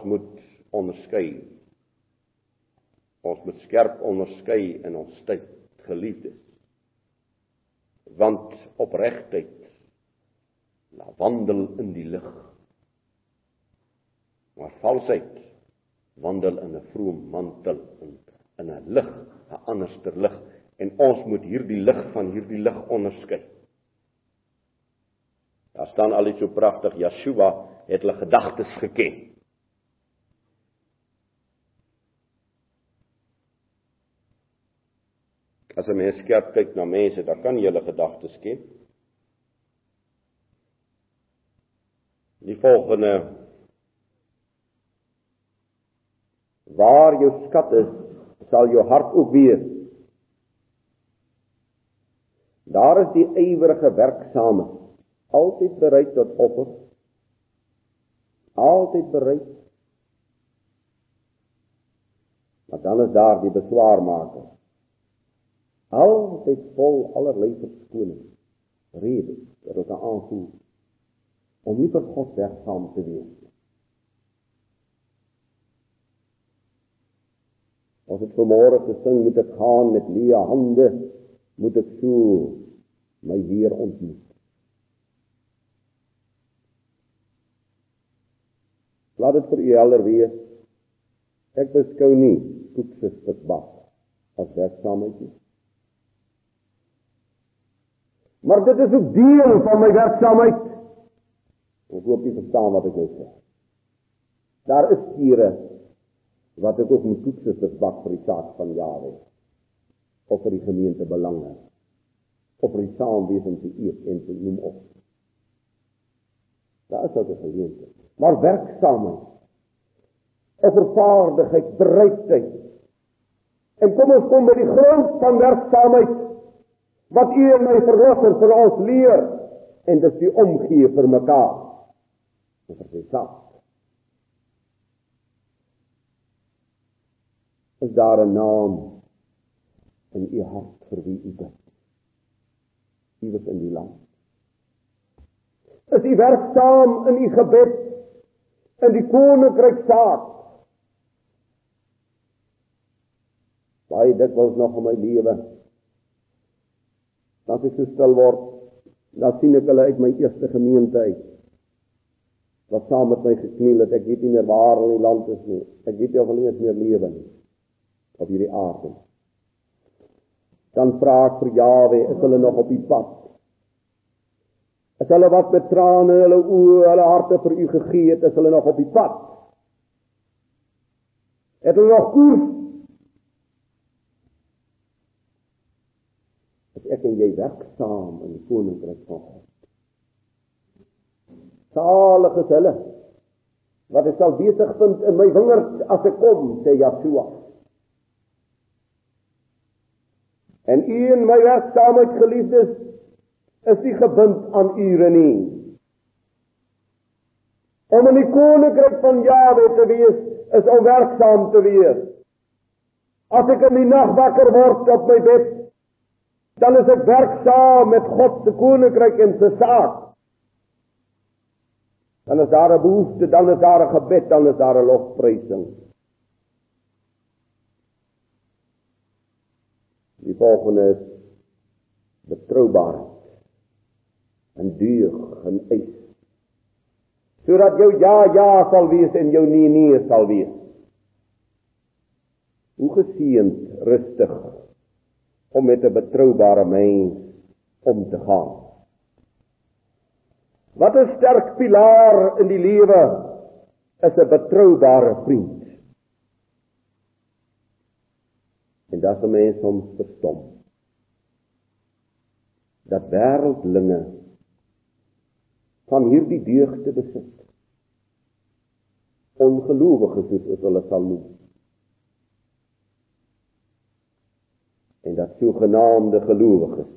ons moet onderskei. Ons moet skerp onderskei in ons tyd, geliefdes. Want opregtheid la wandel in die lig. Maar valsheid wandel in 'n vroom mantel in in 'n lig, 'n anderster lig en ons moet hierdie lig van hierdie lig onderskei. Daar staan al iets so pragtig, Yeshua het hulle gedagtes geken. As 'n mens skerp kyk na mense, dan kan jy hulle gedagtes ken. Die volgende Waar jou skat is, sal jou hart ook wees. Daar is die ywerige werksame, altyd bereid tot offer. Altyd bereid. Maar dan is daar die beswaarmaker. Altyd vol allerlei verskoning. Redes wat hulle aanvoer om nie vir God werksaam te wees. As dit vanmôre gesing moet ek gaan met leë hande, moet ek so my Heer ontmoet. Laat dit vir u helder wees. Ek beskou nie koeksistik bak as werksaamheid nie. Maar dit is ook deel van my werksaamheid. Ek hoop jy verstaan wat ek nou sê. Daar is skure wat ek ook moet toets as bak vir die saak van Jare of vir die gemeente belange of vir die saamwees te eet en te noem op. Daar is ook 'n geleentheid. Maar werksaamheid, 'n vervaardigheid, bereidheid. En kom ons kom by die grond van werksaamheid wat U en my verlosser vir ons leer en dis die omgee vir mekaar. Dit is die saak. is daar 'n naam in u hart vir wie u bid. U is in die land. Is u werksaam in u gebed in die koninkryk saak? Baie dit was nog in my lewe. Dat ek so stil word, dan sien ek hulle uit my eerste gemeente uit. Wat saam met my gekniel het, ek weet nie meer waar in die land is nie. Ek weet nie of hulle eens meer lewe nie op hierdie aarde. Dan vra ek vir Jawe, is hulle nog op die pad? Is hulle wat met trane hulle oë, hulle harte vir U gegee het, is hulle nog op die pad? Het hulle nog koers? Is ek en jy werksaam in die koninkryk van God? Salig is hulle wat ek sal besig vind in my wingerd as ek kom, sê Yeshua. En u en my werksaamheid geliefdes is nie gebind aan ure nie. Om in die koninkryk van Jawe te wees is om werksaam te wees. As ek in die nag wakker word op my bed, dan is ek werksaam met God se koninkryk en se saak. Dan is daar 'n behoefte, dan is daar 'n gebed, dan is daar 'n lofprysing. Die volgende is betroubaarheid en deug en eis. Sodat jou ja ja sal wees en jou nee nee sal wees. Hoe geseënd rustig om met 'n betroubare mens om te gaan. Wat 'n sterk pilaar in die lewe is 'n betroubare vriend. En dat 'n mens soms verstom. Dat wêreldlinge van hierdie deugde besit. Ongelowiges soos hulle sal noem. En dat sogenaamde gelowiges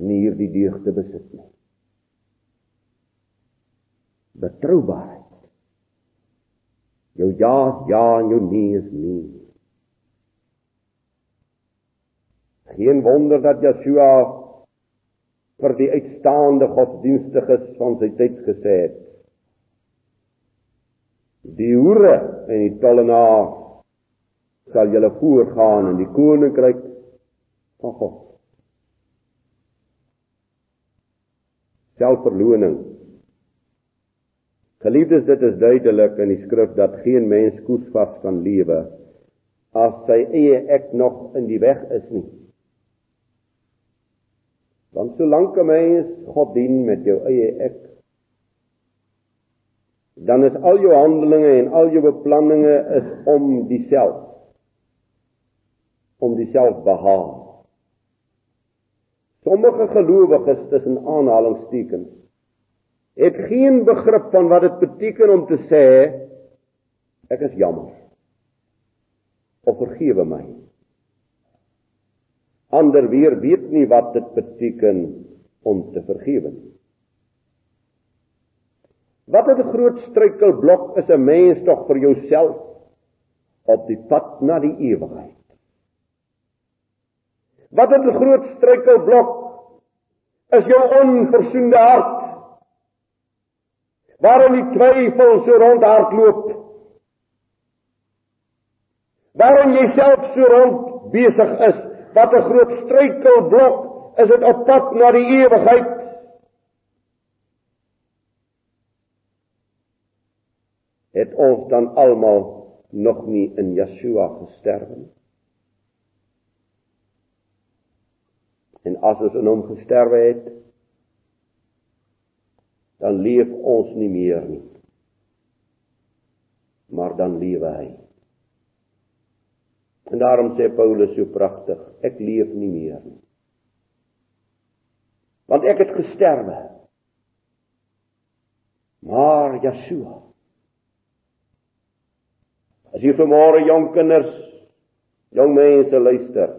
nie hierdie deugde besit nie. Betroubaarheid. Jou ja is ja en jou nee is nee. Geen wonder dat Yeshua vir die uitstaande godsdienstiges van sy tyd gesê het: Die hoere en die tollenaar sal julle voorgaan in die koninkryk van God. Selfverloning. Geliefdes, dit is duidelik in die skrif dat geen mens koersvas kan lewe as sy eie ek nog in die weg is nie. Want solank 'n mens God dien met jou eie ek, dan is al jou handelinge en al jou beplanninge is om dieself om dieself behaag. Sommige gelowiges tussen aanhalingstekens het geen begrip van wat dit beteken om te sê ek is jammer of vergewe my. Ander weer weet nie wat dit beteken om te vergewe nie. Wat 'n groot struikelblok is 'n mens tog vir jouself op die pad na die ewigheid. Wat 'n groot struikelblok is jou onversoende hart. Waarom die twyfel so rondhardloop? Waarom jy self so rond besig is? Wat 'n groot struikelblok is dit op pad na die ewigheid? Het ons dan almal nog nie in Yeshua gesterf nie? En as ons in hom gesterwe het, dan leef ons nie meer nie. Maar dan lewe hy. En daarom sê Paulus so pragtig, ek leef nie meer nie. Want ek het gesterwe. Maar Yeshua. As jy vanmôre jong kinders, jong mense luister.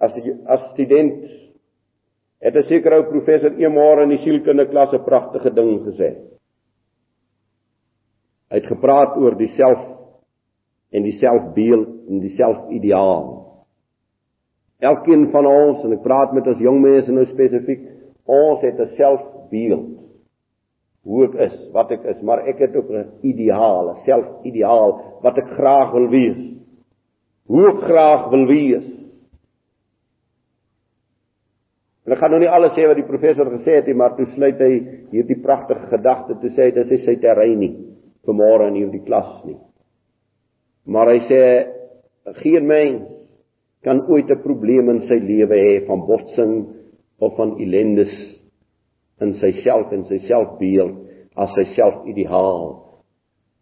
As as student het 'n sekere ou professor eendag in die sielkunde klas 'n pragtige ding gesê. Hy het gepraat oor die self en die selfbeeld en die selfideaal. Elkeen van ons en ek praat met ons jong mense nou spesifiek, ons het 'n selfbeeld hoe ek is, wat ek is, maar ek het ook 'n ideaal, 'n selfideaal wat ek graag wil wees. Hoe ek graag wil wees. Ek gaan nou nie alles sê wat die professor gesê het nie, maar toe sluit hy hierdie pragtige gedagte toe sê hy dit is sy terrein nie vanmôre in hierdie klas nie. Maar hy sê geen mens kan ooit 'n probleem in sy lewe hê van botsing of van ellendes in sy self en sy selfbeeld as sy selfideaal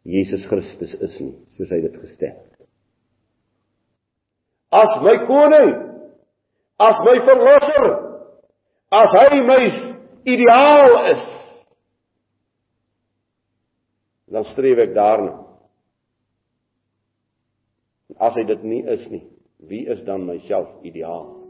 Jesus Christus is nie, soos hy dit gestel het. As my koning, as my verlosser, as hy my ideaal is, dan streef ek daarna. As hy dit nie is nie, wie is dan myself ideaal?